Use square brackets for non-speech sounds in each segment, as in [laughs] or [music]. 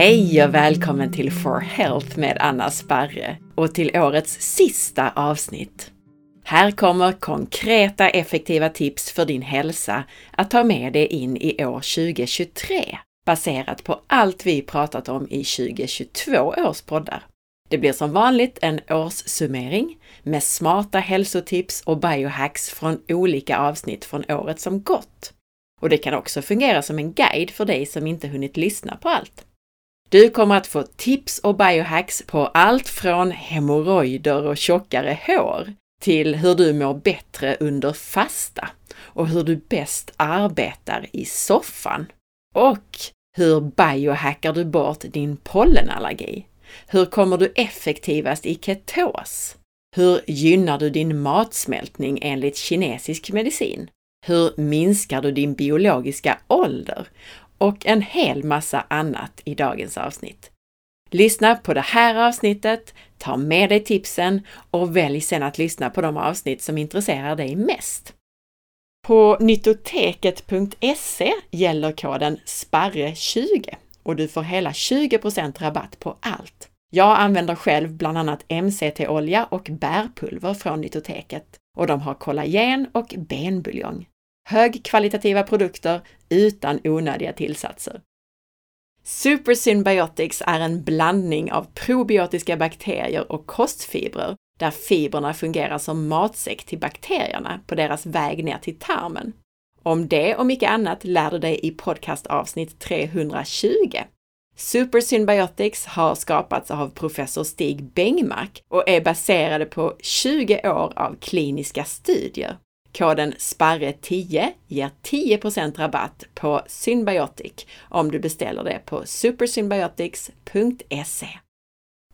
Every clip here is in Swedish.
Hej och välkommen till For Health med Anna Sparre och till årets sista avsnitt. Här kommer konkreta effektiva tips för din hälsa att ta med dig in i år 2023 baserat på allt vi pratat om i 2022 års poddar. Det blir som vanligt en årssummering med smarta hälsotips och biohacks från olika avsnitt från året som gått. Och det kan också fungera som en guide för dig som inte hunnit lyssna på allt. Du kommer att få tips och biohacks på allt från hemorrojder och tjockare hår till hur du mår bättre under fasta och hur du bäst arbetar i soffan. Och hur biohackar du bort din pollenallergi? Hur kommer du effektivast i ketos? Hur gynnar du din matsmältning enligt kinesisk medicin? Hur minskar du din biologiska ålder? Och en hel massa annat i dagens avsnitt. Lyssna på det här avsnittet, ta med dig tipsen och välj sedan att lyssna på de avsnitt som intresserar dig mest. På nyttoteket.se gäller koden SPARRE20 och du får hela 20% rabatt på allt. Jag använder själv bland annat MCT-olja och bärpulver från Nyttoteket och de har kollagen och benbuljong. Högkvalitativa produkter utan onödiga tillsatser. Super Symbiotics är en blandning av probiotiska bakterier och kostfibrer där fibrerna fungerar som matsäck till bakterierna på deras väg ner till tarmen. Om det och mycket annat lär du dig i podcastavsnitt 320. Super Symbiotics har skapats av professor Stig Bengmark och är baserade på 20 år av kliniska studier. Koden SPARRE10 ger 10% rabatt på Symbiotic om du beställer det på supersymbiotics.se.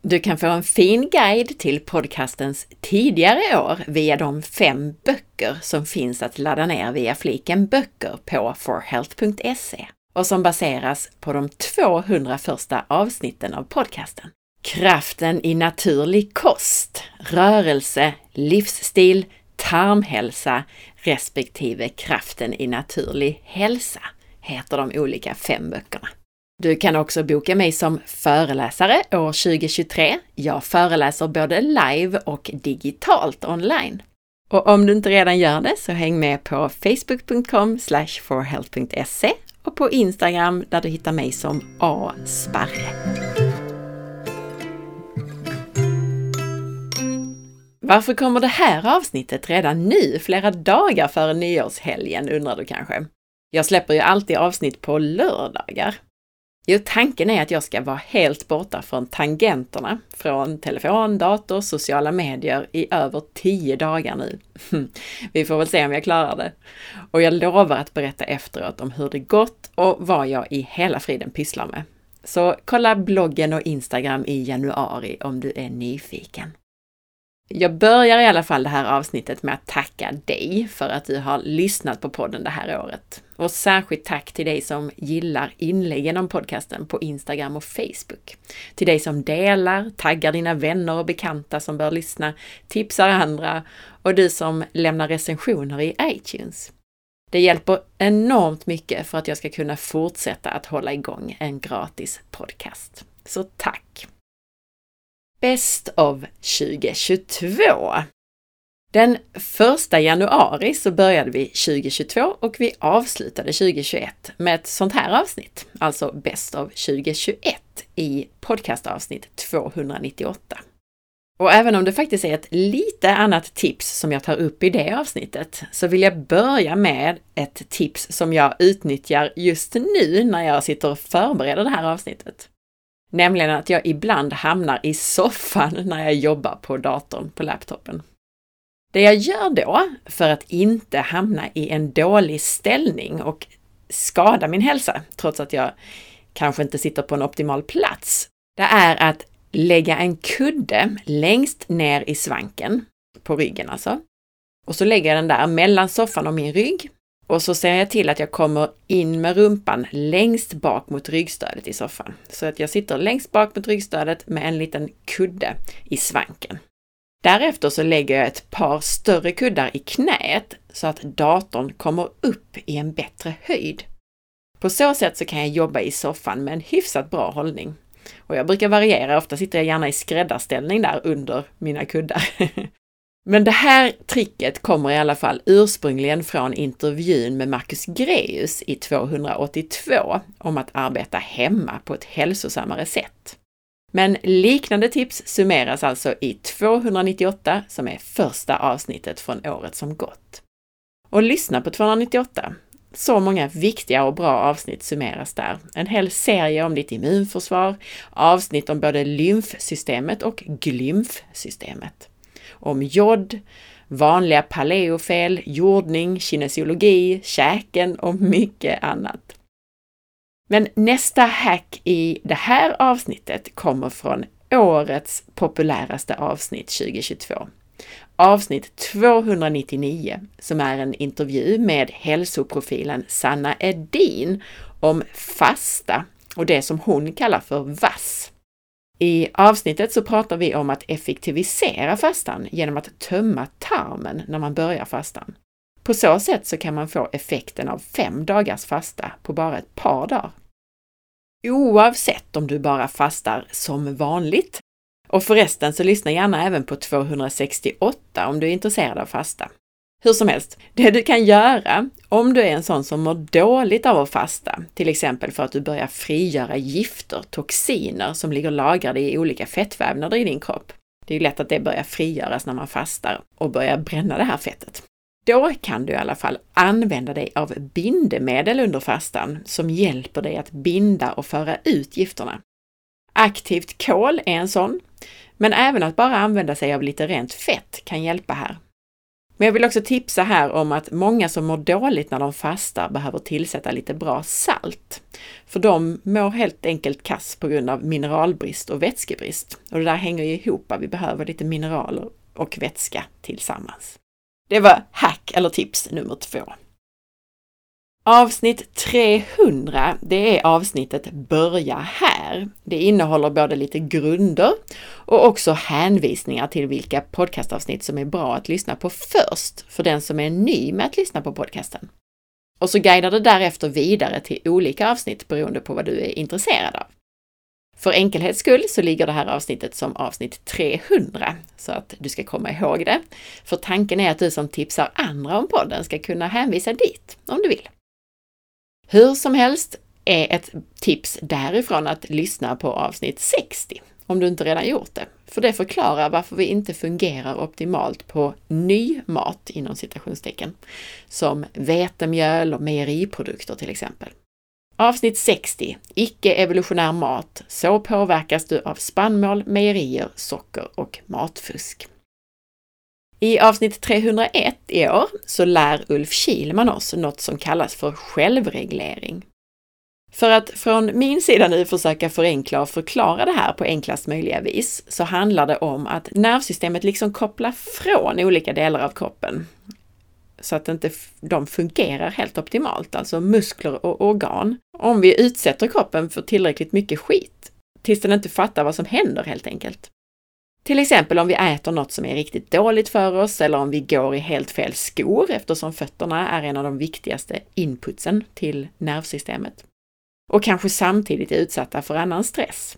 Du kan få en fin guide till podcastens tidigare år via de fem böcker som finns att ladda ner via fliken böcker på forhealth.se och som baseras på de 200 första avsnitten av podcasten. Kraften i naturlig kost, rörelse, livsstil, tarmhälsa respektive kraften i naturlig hälsa heter de olika fem böckerna. Du kan också boka mig som föreläsare år 2023. Jag föreläser både live och digitalt online. Och om du inte redan gör det så häng med på facebook.com forhealth.se och på Instagram där du hittar mig som asparre. Varför kommer det här avsnittet redan nu, flera dagar före nyårshelgen, undrar du kanske? Jag släpper ju alltid avsnitt på lördagar. Jo, tanken är att jag ska vara helt borta från tangenterna, från telefon, dator, sociala medier i över tio dagar nu. [laughs] Vi får väl se om jag klarar det. Och jag lovar att berätta efteråt om hur det gått och vad jag i hela friden pysslar med. Så kolla bloggen och Instagram i januari om du är nyfiken. Jag börjar i alla fall det här avsnittet med att tacka dig för att du har lyssnat på podden det här året. Och särskilt tack till dig som gillar inläggen om podcasten på Instagram och Facebook. Till dig som delar, taggar dina vänner och bekanta som bör lyssna, tipsar andra och du som lämnar recensioner i iTunes. Det hjälper enormt mycket för att jag ska kunna fortsätta att hålla igång en gratis podcast. Så tack! Best of 2022. Den första januari så började vi 2022 och vi avslutade 2021 med ett sånt här avsnitt, alltså Best of 2021 i podcastavsnitt 298. Och även om det faktiskt är ett lite annat tips som jag tar upp i det avsnittet, så vill jag börja med ett tips som jag utnyttjar just nu när jag sitter och förbereder det här avsnittet. Nämligen att jag ibland hamnar i soffan när jag jobbar på datorn, på laptopen. Det jag gör då, för att inte hamna i en dålig ställning och skada min hälsa, trots att jag kanske inte sitter på en optimal plats, det är att lägga en kudde längst ner i svanken, på ryggen alltså. Och så lägger jag den där mellan soffan och min rygg och så ser jag till att jag kommer in med rumpan längst bak mot ryggstödet i soffan. Så att jag sitter längst bak mot ryggstödet med en liten kudde i svanken. Därefter så lägger jag ett par större kuddar i knät så att datorn kommer upp i en bättre höjd. På så sätt så kan jag jobba i soffan med en hyfsat bra hållning. Och jag brukar variera, ofta sitter jag gärna i skräddarställning där under mina kuddar. [laughs] Men det här tricket kommer i alla fall ursprungligen från intervjun med Marcus Greus i 282 om att arbeta hemma på ett hälsosammare sätt. Men liknande tips summeras alltså i 298 som är första avsnittet från året som gått. Och lyssna på 298. Så många viktiga och bra avsnitt summeras där. En hel serie om ditt immunförsvar, avsnitt om både lymfsystemet och glymfsystemet. Om jod, vanliga paleofel, jordning, kinesiologi, käken och mycket annat. Men nästa hack i det här avsnittet kommer från årets populäraste avsnitt 2022. Avsnitt 299 som är en intervju med hälsoprofilen Sanna Edin om fasta och det som hon kallar för vass. I avsnittet så pratar vi om att effektivisera fastan genom att tömma tarmen när man börjar fastan. På så sätt så kan man få effekten av fem dagars fasta på bara ett par dagar. Oavsett om du bara fastar som vanligt. Och förresten så lyssna gärna även på 268 om du är intresserad av fasta. Hur som helst, det du kan göra om du är en sån som mår dåligt av att fasta, till exempel för att du börjar frigöra gifter, toxiner som ligger lagrade i olika fettvävnader i din kropp. Det är ju lätt att det börjar frigöras när man fastar och börjar bränna det här fettet. Då kan du i alla fall använda dig av bindemedel under fastan som hjälper dig att binda och föra ut gifterna. Aktivt kol är en sån, men även att bara använda sig av lite rent fett kan hjälpa här. Men jag vill också tipsa här om att många som mår dåligt när de fastar behöver tillsätta lite bra salt. För de mår helt enkelt kass på grund av mineralbrist och vätskebrist. Och det där hänger ju ihop, vi behöver lite mineraler och vätska tillsammans. Det var hack eller tips nummer två. Avsnitt 300, det är avsnittet Börja här. Det innehåller både lite grunder och också hänvisningar till vilka podcastavsnitt som är bra att lyssna på först för den som är ny med att lyssna på podcasten. Och så guidar det därefter vidare till olika avsnitt beroende på vad du är intresserad av. För enkelhets skull så ligger det här avsnittet som avsnitt 300, så att du ska komma ihåg det. För tanken är att du som tipsar andra om podden ska kunna hänvisa dit om du vill. Hur som helst är ett tips därifrån att lyssna på avsnitt 60, om du inte redan gjort det. För det förklarar varför vi inte fungerar optimalt på ny mat inom citationstecken, som vetemjöl och mejeriprodukter till exempel. Avsnitt 60, icke-evolutionär mat. Så påverkas du av spannmål, mejerier, socker och matfusk. I avsnitt 301 i år så lär Ulf Kilman oss något som kallas för självreglering. För att från min sida nu försöka förenkla och förklara det här på enklast möjliga vis så handlar det om att nervsystemet liksom kopplar från olika delar av kroppen så att inte de fungerar helt optimalt, alltså muskler och organ. Om vi utsätter kroppen för tillräckligt mycket skit tills den inte fattar vad som händer helt enkelt. Till exempel om vi äter något som är riktigt dåligt för oss eller om vi går i helt fel skor eftersom fötterna är en av de viktigaste inputsen till nervsystemet. Och kanske samtidigt är utsatta för annan stress.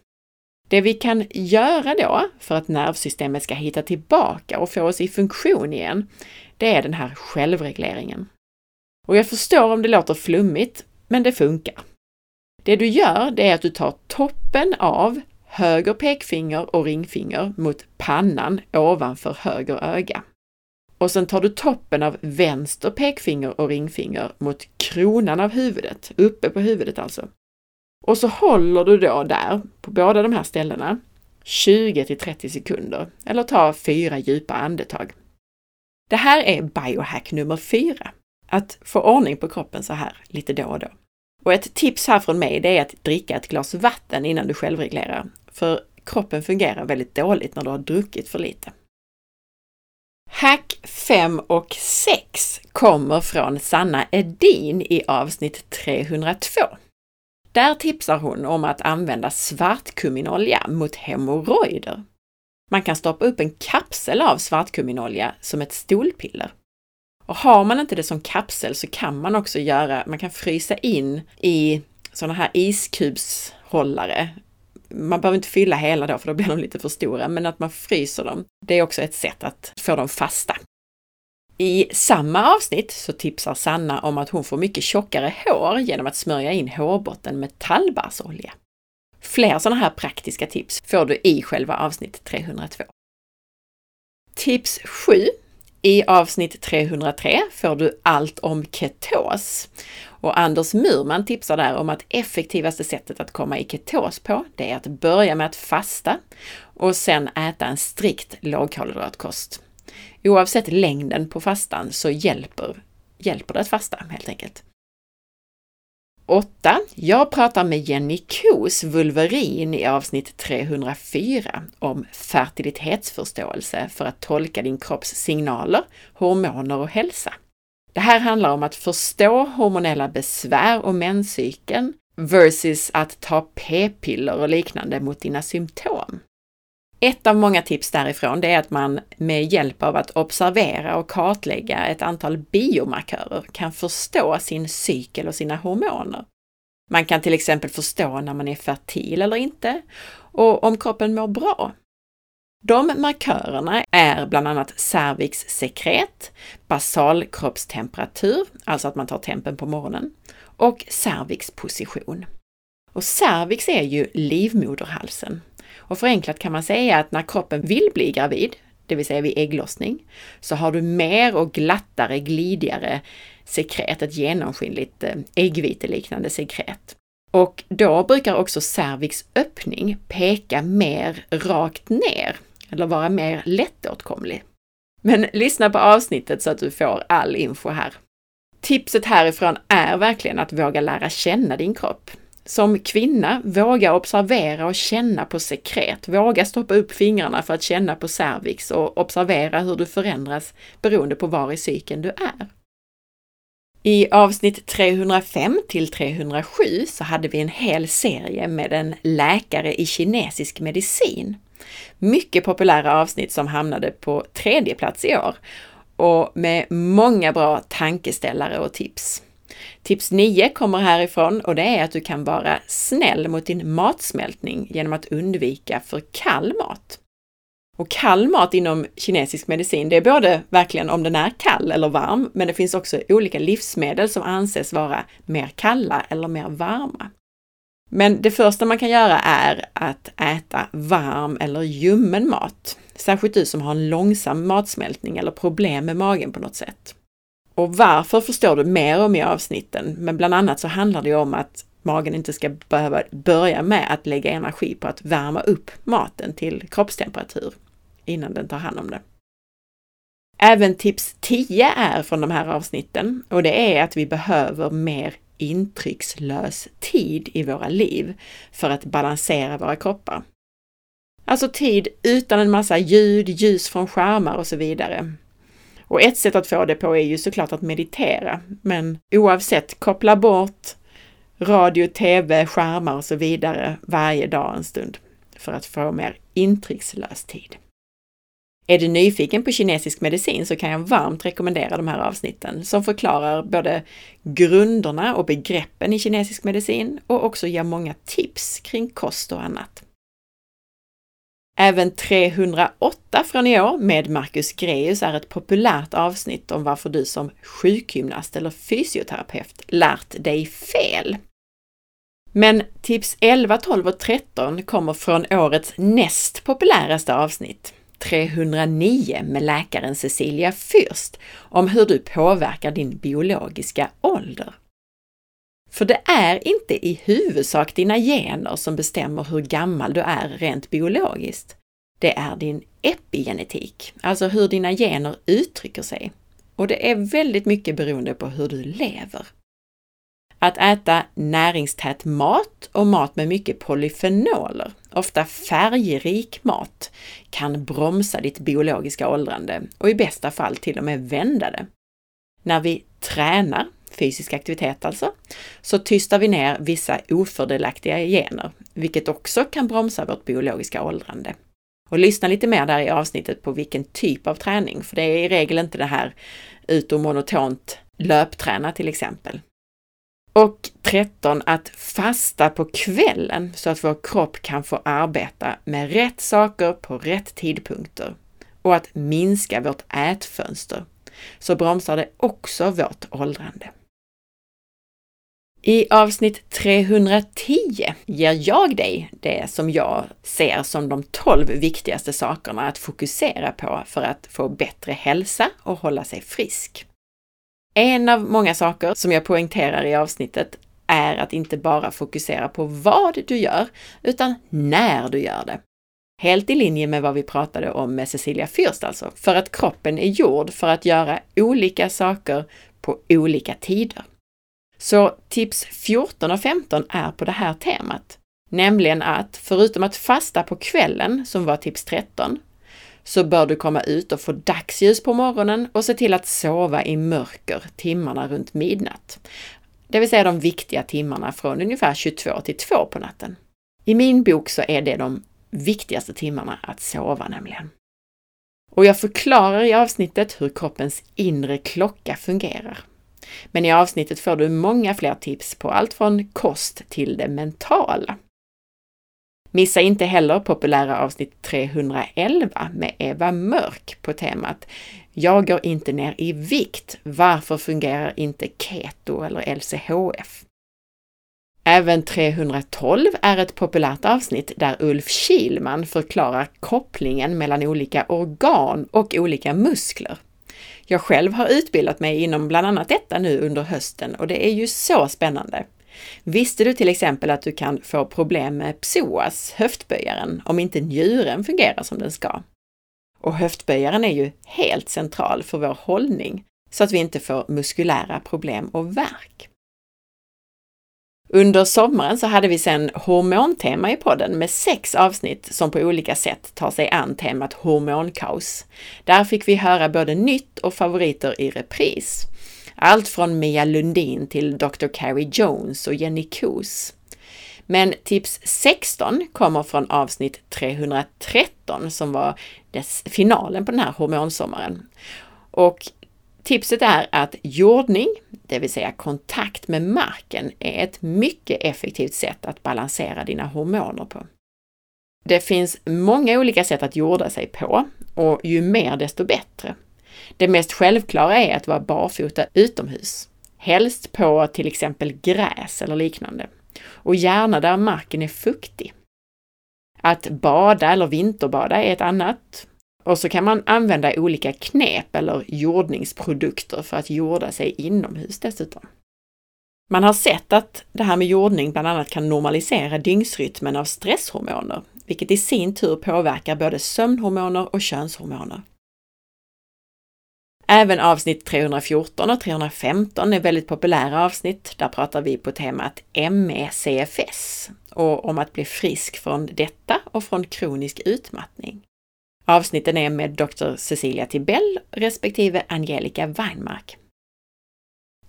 Det vi kan göra då för att nervsystemet ska hitta tillbaka och få oss i funktion igen, det är den här självregleringen. Och jag förstår om det låter flummigt, men det funkar. Det du gör, det är att du tar toppen av höger pekfinger och ringfinger mot pannan ovanför höger öga. Och sen tar du toppen av vänster pekfinger och ringfinger mot kronan av huvudet, uppe på huvudet alltså. Och så håller du då där, på båda de här ställena, 20 till 30 sekunder, eller ta fyra djupa andetag. Det här är biohack nummer fyra. Att få ordning på kroppen så här lite då och då. Och ett tips här från mig, det är att dricka ett glas vatten innan du självreglerar. För kroppen fungerar väldigt dåligt när du har druckit för lite. Hack 5 och 6 kommer från Sanna Edin i avsnitt 302. Där tipsar hon om att använda svartkumminolja mot hemorrojder. Man kan stoppa upp en kapsel av svartkumminolja som ett stolpiller. Och har man inte det som kapsel så kan man också göra, man kan frysa in i sådana här iskubshållare. Man behöver inte fylla hela då för då blir de lite för stora, men att man fryser dem. Det är också ett sätt att få dem fasta. I samma avsnitt så tipsar Sanna om att hon får mycket tjockare hår genom att smörja in hårbotten med tallbarrsolja. Fler sådana här praktiska tips får du i själva avsnitt 302. Tips 7. I avsnitt 303 får du allt om ketos. Och Anders Murman tipsar där om att effektivaste sättet att komma i ketos på, det är att börja med att fasta och sen äta en strikt lågkolhydratkost. Oavsett längden på fastan så hjälper, hjälper det att fasta helt enkelt. 8. Jag pratar med Jenny Kos Vulverin i avsnitt 304 om fertilitetsförståelse för att tolka din kropps signaler, hormoner och hälsa. Det här handlar om att förstå hormonella besvär och menscykeln versus att ta p-piller och liknande mot dina symptom. Ett av många tips därifrån det är att man med hjälp av att observera och kartlägga ett antal biomarkörer kan förstå sin cykel och sina hormoner. Man kan till exempel förstå när man är fertil eller inte och om kroppen mår bra. De markörerna är bland annat cervixsekret, basalkroppstemperatur, alltså att man tar tempen på morgonen, och cervixposition. Och cervix är ju livmoderhalsen och förenklat kan man säga att när kroppen vill bli gravid, det vill säga vid ägglossning, så har du mer och glattare, glidigare sekret, ett genomskinligt eh, äggviteliknande sekret. Och då brukar också cervix öppning peka mer rakt ner, eller vara mer lättåtkomlig. Men lyssna på avsnittet så att du får all info här. Tipset härifrån är verkligen att våga lära känna din kropp. Som kvinna, våga observera och känna på sekret. Våga stoppa upp fingrarna för att känna på cervix och observera hur du förändras beroende på var i cykeln du är. I avsnitt 305 till 307 så hade vi en hel serie med en läkare i kinesisk medicin. Mycket populära avsnitt som hamnade på tredje plats i år och med många bra tankeställare och tips. Tips 9 kommer härifrån och det är att du kan vara snäll mot din matsmältning genom att undvika för kall mat. Och kall mat inom kinesisk medicin, det är både verkligen om den är kall eller varm, men det finns också olika livsmedel som anses vara mer kalla eller mer varma. Men det första man kan göra är att äta varm eller ljummen mat, särskilt du som har en långsam matsmältning eller problem med magen på något sätt. Och varför förstår du mer om i avsnitten, men bland annat så handlar det om att magen inte ska behöva börja med att lägga energi på att värma upp maten till kroppstemperatur innan den tar hand om det. Även tips 10 är från de här avsnitten och det är att vi behöver mer intryckslös tid i våra liv för att balansera våra kroppar. Alltså tid utan en massa ljud, ljus från skärmar och så vidare. Och ett sätt att få det på är ju såklart att meditera, men oavsett, koppla bort radio, tv, skärmar och så vidare varje dag en stund för att få mer intryckslös tid. Är du nyfiken på kinesisk medicin så kan jag varmt rekommendera de här avsnitten som förklarar både grunderna och begreppen i kinesisk medicin och också ger många tips kring kost och annat. Även 308 från i år med Marcus Greus är ett populärt avsnitt om varför du som sjukgymnast eller fysioterapeut lärt dig fel. Men tips 11, 12 och 13 kommer från årets näst populäraste avsnitt, 309 med läkaren Cecilia Fürst, om hur du påverkar din biologiska ålder. För det är inte i huvudsak dina gener som bestämmer hur gammal du är rent biologiskt. Det är din epigenetik, alltså hur dina gener uttrycker sig. Och det är väldigt mycket beroende på hur du lever. Att äta näringstät mat och mat med mycket polyfenoler, ofta färgrik mat, kan bromsa ditt biologiska åldrande och i bästa fall till och med vända det. När vi tränar fysisk aktivitet alltså, så tystar vi ner vissa ofördelaktiga gener, vilket också kan bromsa vårt biologiska åldrande. Och lyssna lite mer där i avsnittet på vilken typ av träning, för det är i regel inte det här ut och monotont löpträna till exempel. Och 13. Att fasta på kvällen så att vår kropp kan få arbeta med rätt saker på rätt tidpunkter. Och att minska vårt ätfönster, så bromsar det också vårt åldrande. I avsnitt 310 ger jag dig det som jag ser som de 12 viktigaste sakerna att fokusera på för att få bättre hälsa och hålla sig frisk. En av många saker som jag poängterar i avsnittet är att inte bara fokusera på vad du gör, utan när du gör det. Helt i linje med vad vi pratade om med Cecilia Fürst alltså, för att kroppen är gjord för att göra olika saker på olika tider. Så tips 14 och 15 är på det här temat, nämligen att förutom att fasta på kvällen, som var tips 13, så bör du komma ut och få dagsljus på morgonen och se till att sova i mörker timmarna runt midnatt. Det vill säga de viktiga timmarna från ungefär 22 till 2 på natten. I min bok så är det de viktigaste timmarna att sova nämligen. Och jag förklarar i avsnittet hur kroppens inre klocka fungerar. Men i avsnittet får du många fler tips på allt från kost till det mentala. Missa inte heller populära avsnitt 311 med Eva Mörk på temat Jag går inte ner i vikt. Varför fungerar inte keto eller LCHF? Även 312 är ett populärt avsnitt där Ulf Kilman förklarar kopplingen mellan olika organ och olika muskler. Jag själv har utbildat mig inom bland annat detta nu under hösten och det är ju så spännande. Visste du till exempel att du kan få problem med psoas, höftböjaren, om inte njuren fungerar som den ska? Och höftböjaren är ju helt central för vår hållning så att vi inte får muskulära problem och värk. Under sommaren så hade vi sedan hormontema i podden med sex avsnitt som på olika sätt tar sig an temat hormonkaos. Där fick vi höra både nytt och favoriter i repris. Allt från Mia Lundin till Dr. Carrie Jones och Jenny Koos. Men tips 16 kommer från avsnitt 313 som var finalen på den här hormonsommaren. Och tipset är att jordning, det vill säga kontakt med marken, är ett mycket effektivt sätt att balansera dina hormoner på. Det finns många olika sätt att jorda sig på och ju mer desto bättre. Det mest självklara är att vara barfota utomhus, helst på till exempel gräs eller liknande, och gärna där marken är fuktig. Att bada eller vinterbada är ett annat. Och så kan man använda olika knep eller jordningsprodukter för att jorda sig inomhus dessutom. Man har sett att det här med jordning bland annat kan normalisera dygnsrytmen av stresshormoner, vilket i sin tur påverkar både sömnhormoner och könshormoner. Även avsnitt 314 och 315 är väldigt populära avsnitt. Där pratar vi på temat ME-CFS och om att bli frisk från detta och från kronisk utmattning. Avsnitten är med Dr. Cecilia Tibell respektive Angelica Weinmark.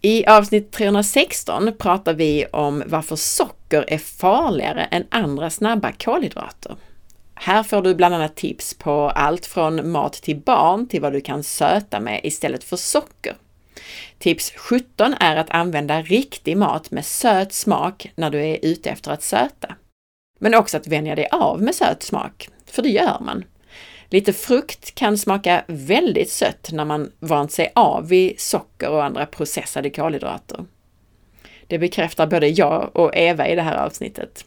I avsnitt 316 pratar vi om varför socker är farligare än andra snabba kolhydrater. Här får du bland annat tips på allt från mat till barn till vad du kan söta med istället för socker. Tips 17 är att använda riktig mat med söt smak när du är ute efter att söta. Men också att vänja dig av med söt smak, för det gör man. Lite frukt kan smaka väldigt sött när man vant sig av vid socker och andra processade kolhydrater. Det bekräftar både jag och Eva i det här avsnittet.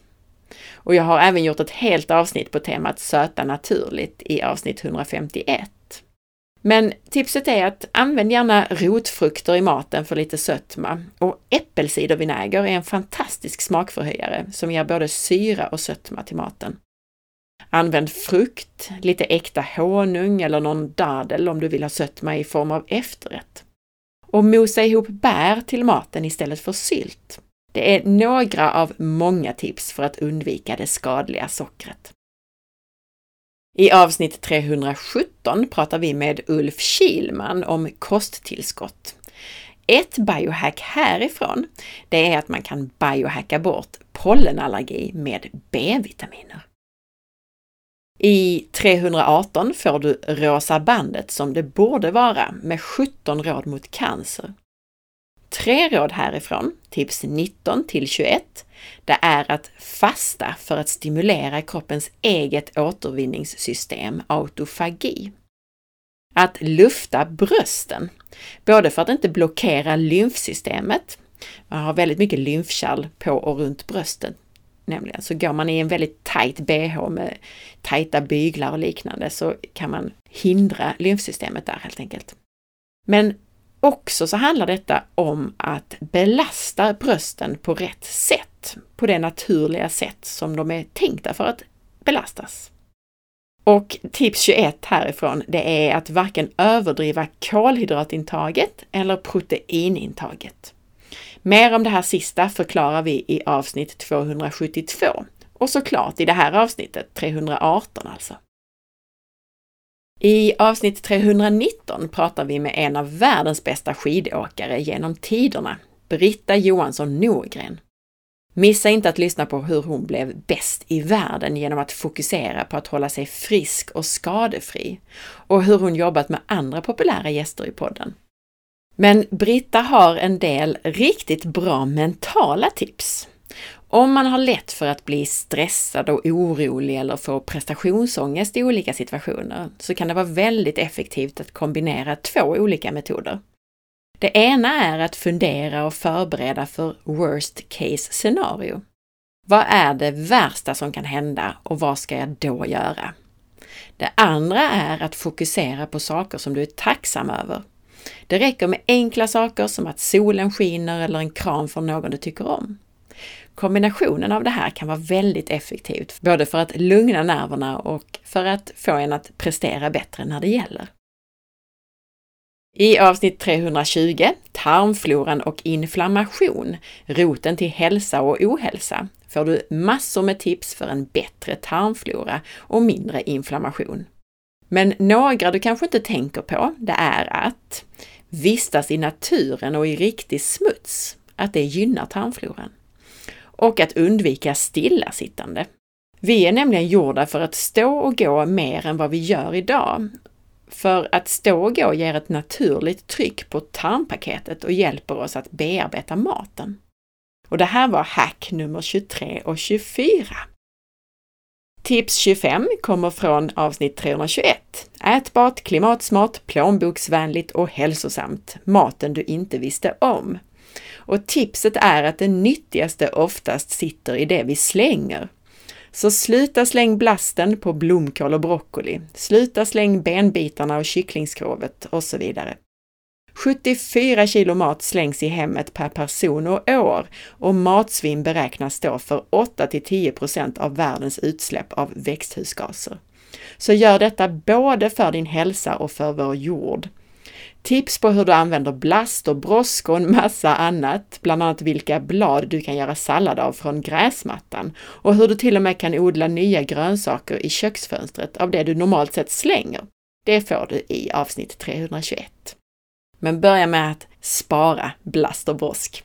Och jag har även gjort ett helt avsnitt på temat söta naturligt i avsnitt 151. Men tipset är att använd gärna rotfrukter i maten för lite sötma och äppelcidervinäger är en fantastisk smakförhöjare som ger både syra och sötma till maten. Använd frukt, lite äkta honung eller någon dadel om du vill ha sötma i form av efterrätt. Och mosa ihop bär till maten istället för sylt. Det är några av många tips för att undvika det skadliga sockret. I avsnitt 317 pratar vi med Ulf Kilman om kosttillskott. Ett biohack härifrån, det är att man kan biohacka bort pollenallergi med B-vitaminer. I 318 får du Rosa bandet som det borde vara med 17 råd mot cancer. Tre råd härifrån, tips 19 till 21, det är att fasta för att stimulera kroppens eget återvinningssystem, autofagi. Att lufta brösten, både för att inte blockera lymfsystemet, man har väldigt mycket lymfkärl på och runt brösten, nämligen. Så går man i en väldigt tight bh med tajta byglar och liknande så kan man hindra lymfsystemet där helt enkelt. Men också så handlar detta om att belasta brösten på rätt sätt, på det naturliga sätt som de är tänkta för att belastas. Och tips 21 härifrån, det är att varken överdriva kolhydratintaget eller proteinintaget. Mer om det här sista förklarar vi i avsnitt 272 och såklart i det här avsnittet 318 alltså. I avsnitt 319 pratar vi med en av världens bästa skidåkare genom tiderna, Britta Johansson Norgren. Missa inte att lyssna på hur hon blev bäst i världen genom att fokusera på att hålla sig frisk och skadefri och hur hon jobbat med andra populära gäster i podden. Men Britta har en del riktigt bra mentala tips. Om man har lätt för att bli stressad och orolig eller få prestationsångest i olika situationer så kan det vara väldigt effektivt att kombinera två olika metoder. Det ena är att fundera och förbereda för worst case scenario. Vad är det värsta som kan hända och vad ska jag då göra? Det andra är att fokusera på saker som du är tacksam över. Det räcker med enkla saker som att solen skiner eller en kram från någon du tycker om. Kombinationen av det här kan vara väldigt effektivt, både för att lugna nerverna och för att få en att prestera bättre när det gäller. I avsnitt 320, tarmfloran och inflammation, roten till hälsa och ohälsa, får du massor med tips för en bättre tarmflora och mindre inflammation. Men några du kanske inte tänker på, det är att vistas i naturen och i riktig smuts, att det gynnar tarmfloran. Och att undvika stillasittande. Vi är nämligen gjorda för att stå och gå mer än vad vi gör idag. För att stå och gå ger ett naturligt tryck på tarmpaketet och hjälper oss att bearbeta maten. Och det här var hack nummer 23 och 24. Tips 25 kommer från avsnitt 321. Ätbart, klimatsmart, plånboksvänligt och hälsosamt. Maten du inte visste om. Och tipset är att det nyttigaste oftast sitter i det vi slänger. Så sluta släng blasten på blomkål och broccoli. Sluta släng benbitarna och kycklingskrovet och så vidare. 74 kilo mat slängs i hemmet per person och år och matsvinn beräknas stå för 8 till 10 procent av världens utsläpp av växthusgaser. Så gör detta både för din hälsa och för vår jord. Tips på hur du använder blast och brosk och en massa annat, bland annat vilka blad du kan göra sallad av från gräsmattan och hur du till och med kan odla nya grönsaker i köksfönstret av det du normalt sett slänger. Det får du i avsnitt 321. Men börja med att spara blast och brosk.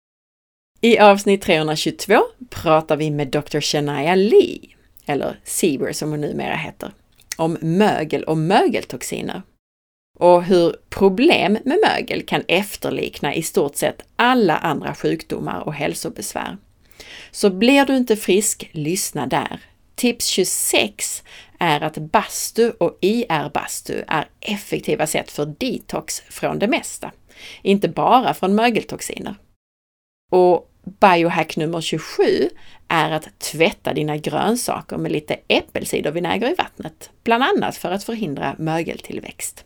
[laughs] I avsnitt 322 pratar vi med Dr. Shania Lee, eller Sieber som hon numera heter, om mögel och mögeltoxiner och hur problem med mögel kan efterlikna i stort sett alla andra sjukdomar och hälsobesvär. Så blir du inte frisk, lyssna där. Tips 26 är att bastu och IR-bastu är effektiva sätt för detox från det mesta, inte bara från mögeltoxiner. Och biohack nummer 27 är att tvätta dina grönsaker med lite äppelcidervinäger i vattnet, bland annat för att förhindra mögeltillväxt.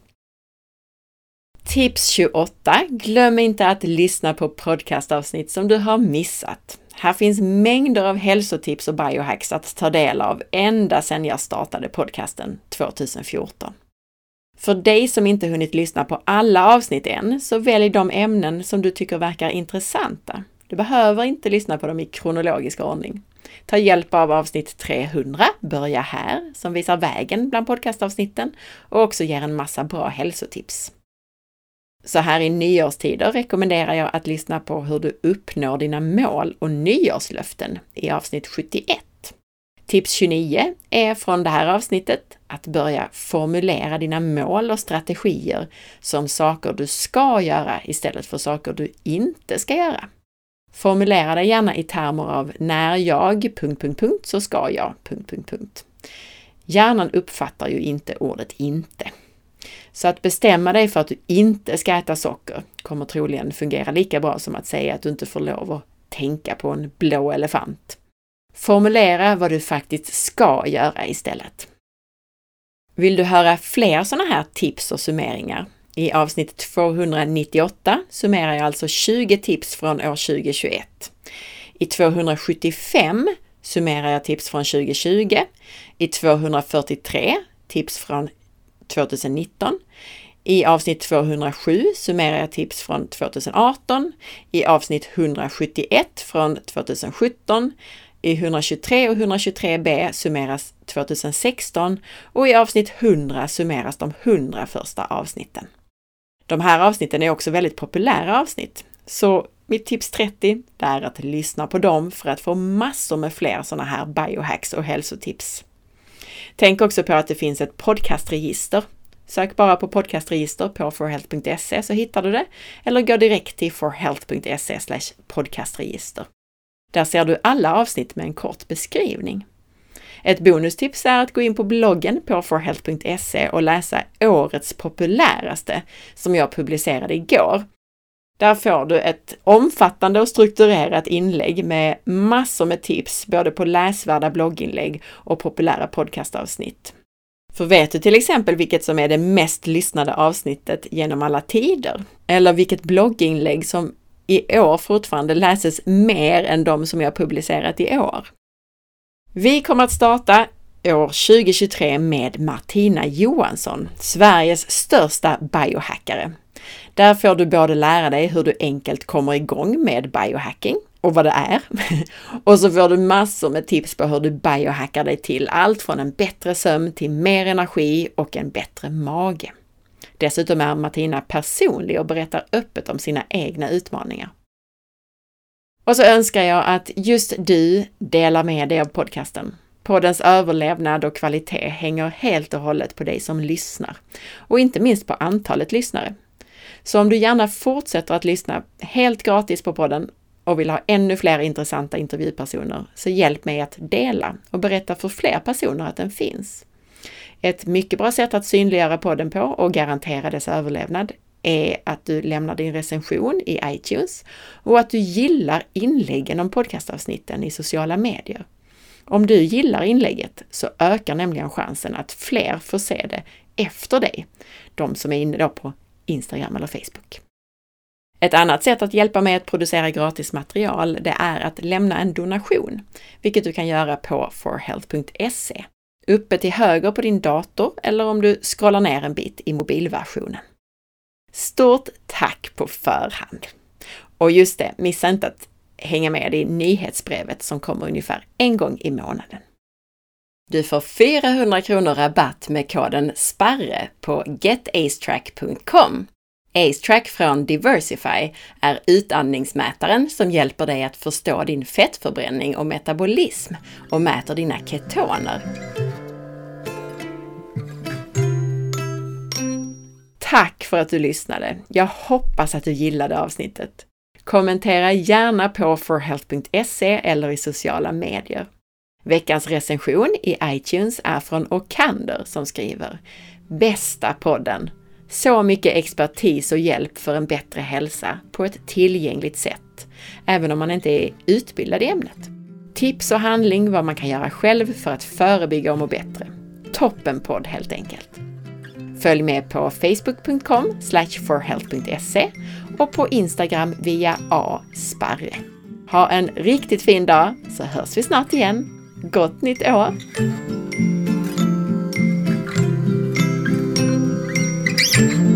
Tips 28. Glöm inte att lyssna på podcastavsnitt som du har missat. Här finns mängder av hälsotips och biohacks att ta del av ända sedan jag startade podcasten 2014. För dig som inte hunnit lyssna på alla avsnitt än, så välj de ämnen som du tycker verkar intressanta. Du behöver inte lyssna på dem i kronologisk ordning. Ta hjälp av avsnitt 300, Börja här, som visar vägen bland podcastavsnitten och också ger en massa bra hälsotips. Så här i nyårstider rekommenderar jag att lyssna på hur du uppnår dina mål och nyårslöften i avsnitt 71. Tips 29 är från det här avsnittet att börja formulera dina mål och strategier som saker du ska göra istället för saker du inte ska göra. Formulera dig gärna i termer av när jag... Så ska jag... Hjärnan uppfattar ju inte ordet inte. Så att bestämma dig för att du inte ska äta socker kommer troligen fungera lika bra som att säga att du inte får lov att tänka på en blå elefant. Formulera vad du faktiskt ska göra istället. Vill du höra fler sådana här tips och summeringar? I avsnitt 298 summerar jag alltså 20 tips från år 2021. I 275 summerar jag tips från 2020. I 243 tips från 2019. I avsnitt 207 summerar jag tips från 2018. I avsnitt 171 från 2017. I 123 och 123b summeras 2016 och i avsnitt 100 summeras de 100 första avsnitten. De här avsnitten är också väldigt populära avsnitt, så mitt tips 30 är att lyssna på dem för att få massor med fler sådana här biohacks och hälsotips. Tänk också på att det finns ett podcastregister. Sök bara på podcastregister på forhealth.se så hittar du det, eller gå direkt till forhealth.se podcastregister. Där ser du alla avsnitt med en kort beskrivning. Ett bonustips är att gå in på bloggen på forhealth.se och läsa årets populäraste som jag publicerade igår. Där får du ett omfattande och strukturerat inlägg med massor med tips, både på läsvärda blogginlägg och populära podcastavsnitt. För vet du till exempel vilket som är det mest lyssnade avsnittet genom alla tider? Eller vilket blogginlägg som i år fortfarande läses mer än de som jag publicerat i år? Vi kommer att starta år 2023 med Martina Johansson, Sveriges största biohackare. Där får du både lära dig hur du enkelt kommer igång med biohacking och vad det är. [laughs] och så får du massor med tips på hur du biohackar dig till allt från en bättre sömn till mer energi och en bättre mage. Dessutom är Martina personlig och berättar öppet om sina egna utmaningar. Och så önskar jag att just du delar med dig av podcasten. Poddens överlevnad och kvalitet hänger helt och hållet på dig som lyssnar och inte minst på antalet lyssnare. Så om du gärna fortsätter att lyssna helt gratis på podden och vill ha ännu fler intressanta intervjupersoner, så hjälp mig att dela och berätta för fler personer att den finns. Ett mycket bra sätt att synliggöra podden på och garantera dess överlevnad är att du lämnar din recension i iTunes och att du gillar inläggen om podcastavsnitten i sociala medier. Om du gillar inlägget så ökar nämligen chansen att fler får se det efter dig, de som är inne då på Instagram eller Facebook. Ett annat sätt att hjälpa mig att producera gratis material, det är att lämna en donation, vilket du kan göra på forhealth.se. Uppe till höger på din dator eller om du scrollar ner en bit i mobilversionen. Stort tack på förhand! Och just det, missa inte att hänga med i nyhetsbrevet som kommer ungefär en gång i månaden. Du får 400 kronor rabatt med koden SPARRE på getacetrack.com. AceTrack från Diversify är utandningsmätaren som hjälper dig att förstå din fettförbränning och metabolism och mäter dina ketoner. Tack för att du lyssnade! Jag hoppas att du gillade avsnittet. Kommentera gärna på forhealth.se eller i sociala medier. Veckans recension i iTunes är från Okander som skriver Bästa podden! Så mycket expertis och hjälp för en bättre hälsa på ett tillgängligt sätt, även om man inte är utbildad i ämnet. Tips och handling vad man kan göra själv för att förebygga och må bättre. Toppenpodd helt enkelt! Följ med på facebook.com forhealth.se och på Instagram via asparre. Ha en riktigt fin dag så hörs vi snart igen. Gott nytt år! thank you